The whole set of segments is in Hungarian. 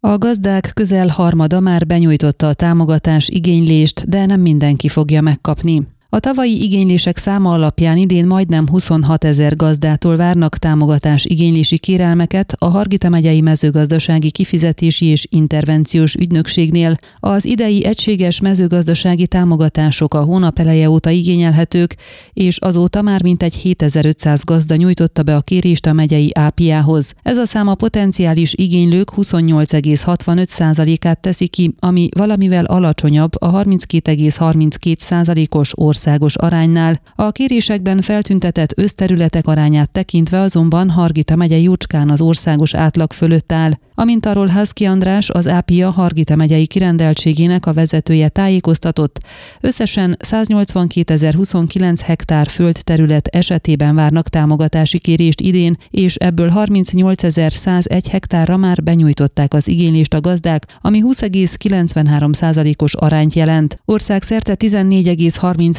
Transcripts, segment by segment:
A gazdák közel harmada már benyújtotta a támogatás igénylést, de nem mindenki fogja megkapni. A tavalyi igénylések száma alapján idén majdnem 26 ezer gazdától várnak támogatás igénylési kérelmeket a Hargita megyei mezőgazdasági kifizetési és intervenciós ügynökségnél. Az idei egységes mezőgazdasági támogatások a hónap eleje óta igényelhetők, és azóta már mintegy 7500 gazda nyújtotta be a kérést a megyei ápiához. Ez a szám a potenciális igénylők 28,65%-át teszi ki, ami valamivel alacsonyabb a 32,32%-os ország országos aránynál. A kérésekben feltüntetett összterületek arányát tekintve azonban Hargita megye jócskán az országos átlag fölött áll. Amint arról Husky András, az APIA Hargita megyei kirendeltségének a vezetője tájékoztatott, összesen 182.029 hektár földterület esetében várnak támogatási kérést idén, és ebből 38.101 hektárra már benyújtották az igénylést a gazdák, ami 20,93%-os arányt jelent. Országszerte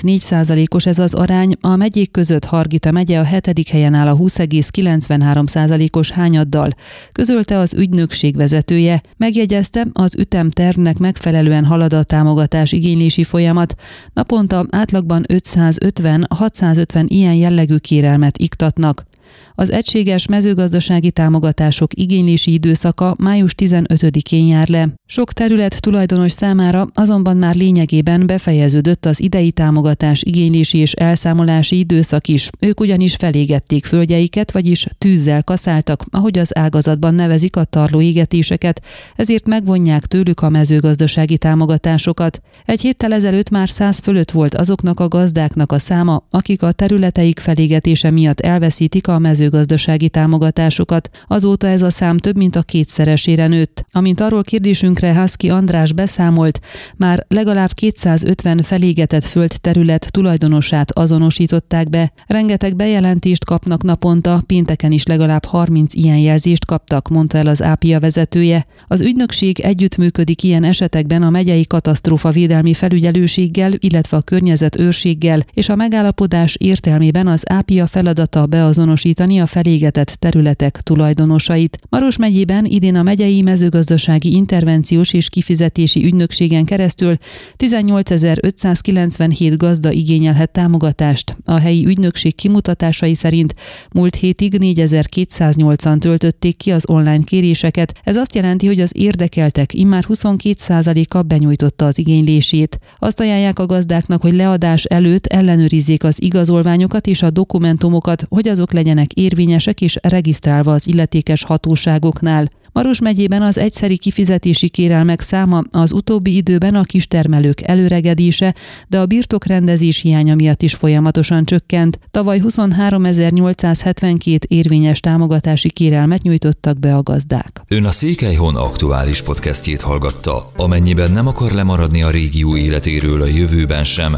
14,34%-os ez az arány, a megyék között Hargita megye a hetedik helyen áll a 20,93%-os hányaddal, közölte az ügynök ügynökség vezetője, megjegyezte, az ütemtervnek megfelelően halad a támogatás igénylési folyamat, naponta átlagban 550-650 ilyen jellegű kérelmet iktatnak. Az egységes mezőgazdasági támogatások igénylési időszaka május 15-én jár le. Sok terület tulajdonos számára azonban már lényegében befejeződött az idei támogatás igénylési és elszámolási időszak is. Ők ugyanis felégették földjeiket, vagyis tűzzel kaszáltak, ahogy az ágazatban nevezik a tarlóégetéseket, ezért megvonják tőlük a mezőgazdasági támogatásokat. Egy héttel ezelőtt már száz fölött volt azoknak a gazdáknak a száma, akik a területeik felégetése miatt elveszítik a mezőgazdasági támogatásokat. Azóta ez a szám több mint a kétszeresére nőtt. Amint arról kérdésünkre Haszki András beszámolt, már legalább 250 felégetett földterület tulajdonosát azonosították be. Rengeteg bejelentést kapnak naponta, pénteken is legalább 30 ilyen jelzést kaptak, mondta el az ápia vezetője. Az ügynökség együttműködik ilyen esetekben a megyei katasztrófa védelmi felügyelőséggel, illetve a környezetőrséggel, és a megállapodás értelmében az ápia feladata beazonosítani azonosítani a felégetett területek tulajdonosait. Maros megyében idén a megyei mezőgazdasági intervenciós és kifizetési ügynökségen keresztül 18.597 gazda igényelhet támogatást. A helyi ügynökség kimutatásai szerint múlt hétig 4208-an töltötték ki az online kéréseket. Ez azt jelenti, hogy az érdekeltek immár 22%-a benyújtotta az igénylését. Azt ajánlják a gazdáknak, hogy leadás előtt ellenőrizzék az igazolványokat és a dokumentumokat, hogy azok legyenek legyenek érvényesek és regisztrálva az illetékes hatóságoknál. Maros megyében az egyszeri kifizetési kérelmek száma az utóbbi időben a kistermelők előregedése, de a birtokrendezés hiánya miatt is folyamatosan csökkent. Tavaly 23.872 érvényes támogatási kérelmet nyújtottak be a gazdák. Ön a Székelyhon aktuális podcastjét hallgatta. Amennyiben nem akar lemaradni a régió életéről a jövőben sem,